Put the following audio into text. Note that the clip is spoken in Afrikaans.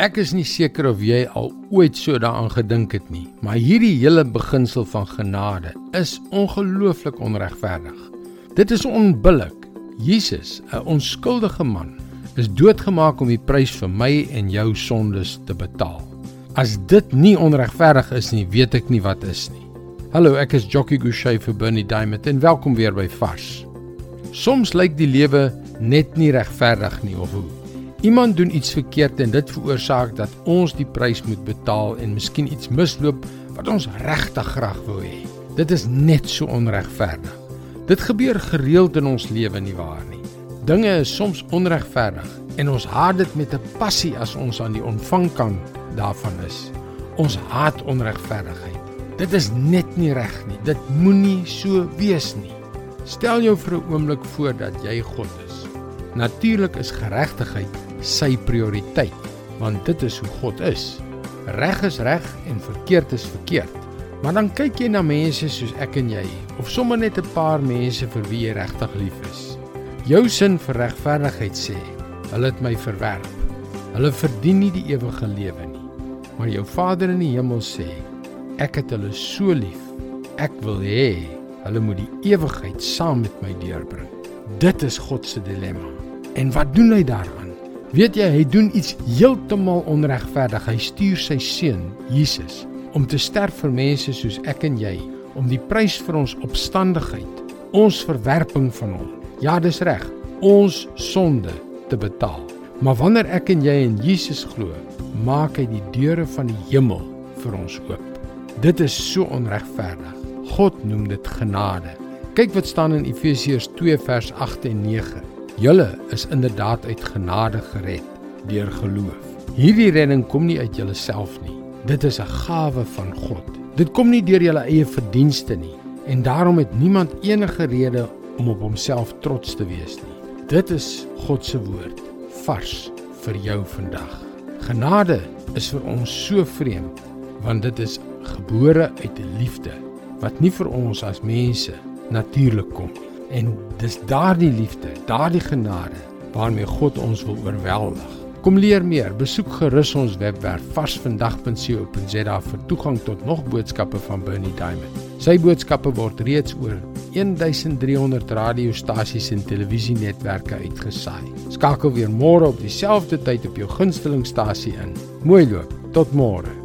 Ek is nie seker of jy al ooit so daaraan gedink het nie, maar hierdie hele beginsel van genade is ongelooflik onregverdig. Dit is onbillik. Jesus, 'n onskuldige man, is doodgemaak om die prys vir my en jou sondes te betaal. As dit nie onregverdig is nie, weet ek nie wat is nie. Hallo, ek is Jockey Gouchee vir Bernie Diamond en welkom weer by Vars. Soms lyk die lewe net nie regverdig nie of hoe. Iemand doen iets verkeerd en dit veroorsaak dat ons die prys moet betaal en miskien iets misloop wat ons regtig graag wou hê. Dit is net so onregverdig. Dit gebeur gereeld in ons lewe nie waar nie. Dinge is soms onregverdig en ons haat dit met 'n passie as ons aan die ontvangkant daarvan is. Ons haat onregverdigheid. Dit is net nie reg nie. Dit moenie so wees nie. Stel jou vir 'n oomblik voor dat jy God is. Natuurlik is geregtigheid sy prioriteit, want dit is hoe God is. Reg is reg en verkeerd is verkeerd. Maar dan kyk jy na mense soos ek en jy, of sommer net 'n paar mense vir wie jy regtig lief is. Jou sin vir regverdigheid sê, hulle het my verwerp. Hulle verdien nie die ewige lewe nie. Maar jou Vader in die hemel sê, ek het hulle so lief. Ek wil hê hulle moet die ewigheid saam met my deurbring. Dit is God se dilemma. En wat doen hy daaraan? Weet jy, hy doen iets heeltemal onregverdig. Hy stuur sy seun, Jesus, om te sterf vir mense soos ek en jy, om die prys vir ons opstandigheid, ons verwerping van hom. Ja, dis reg, ons sonde te betaal. Maar wanneer ek en jy in Jesus glo, maak hy die deure van die hemel vir ons oop. Dit is so onregverdig. God noem dit genade. Kyk wat staan in Efesiërs 2 vers 8 en 9. Julle is inderdaad uit genade gered deur geloof. Hierdie redding kom nie uit julleself nie. Dit is 'n gawe van God. Dit kom nie deur julle eie verdienste nie en daarom het niemand enige rede om op homself trots te wees nie. Dit is God se woord vars vir jou vandag. Genade is vir ons so vreemd want dit is gebore uit 'n liefde wat nie vir ons as mense natuurlik kom nie. En dis daardie liefde, daardie genade waarmee God ons wil oorweldig. Kom leer meer, besoek gerus ons webwerf varsvandag.co.za vir toegang tot nog boodskappe van Bernie Diamond. Sy boodskappe word reeds oor 1300 radiostasies en televisienetwerke uitgesaai. Skakel weer môre op dieselfde tyd op jou gunstelingstasie in. Mooi loop. Tot môre.